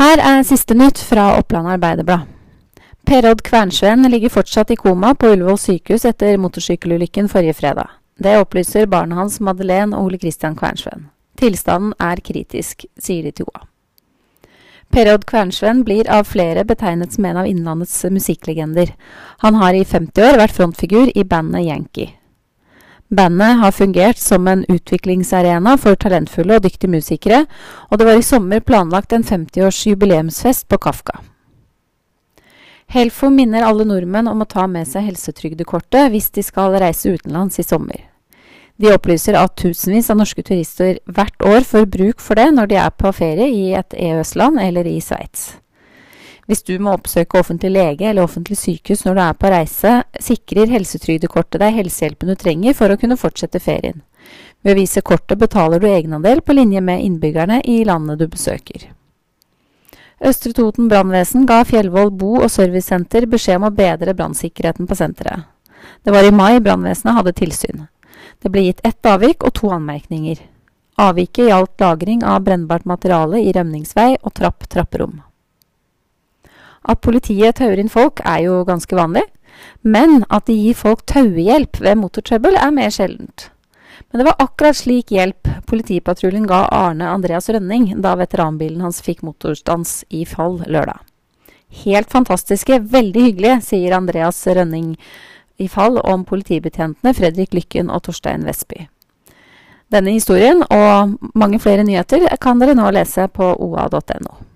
Her er siste nytt fra Oppland Arbeiderblad. Per Odd Kvernsveen ligger fortsatt i koma på Ullevål sykehus etter motorsykkelulykken forrige fredag. Det opplyser barna hans Madeleine og Ole Christian Kvernsveen. Tilstanden er kritisk, sier de to. Per Odd Kvernsveen blir av flere betegnet som en av Innlandets musikklegender. Han har i 50 år vært frontfigur i bandet Yankee. Bandet har fungert som en utviklingsarena for talentfulle og dyktige musikere, og det var i sommer planlagt en 50-års jubileumsfest på Kafka. Helfo minner alle nordmenn om å ta med seg helsetrygdekortet hvis de skal reise utenlands i sommer. De opplyser at tusenvis av norske turister hvert år får bruk for det når de er på ferie i et EØS-land eller i Sveits. Hvis du må oppsøke offentlig lege eller offentlig sykehus når du er på reise, sikrer helsetrygdekortet deg helsehjelpen du trenger for å kunne fortsette ferien. Ved å vise kortet betaler du egenandel på linje med innbyggerne i landet du besøker. Østre Toten brannvesen ga Fjellvoll bo- og servicesenter beskjed om å bedre brannsikkerheten på senteret. Det var i mai brannvesenet hadde tilsyn. Det ble gitt ett avvik og to anmerkninger. Avviket gjaldt lagring av brennbart materiale i rømningsvei og trapp-trapperom. At politiet tauer inn folk er jo ganske vanlig, men at de gir folk tauehjelp ved motortrøbbel er mer sjeldent. Men det var akkurat slik hjelp politipatruljen ga Arne Andreas Rønning da veteranbilen hans fikk motorstans i Fall lørdag. Helt fantastiske, veldig hyggelige, sier Andreas Rønning i Fall om politibetjentene Fredrik Lykken og Torstein Vestby. Denne historien og mange flere nyheter kan dere nå lese på oa.no.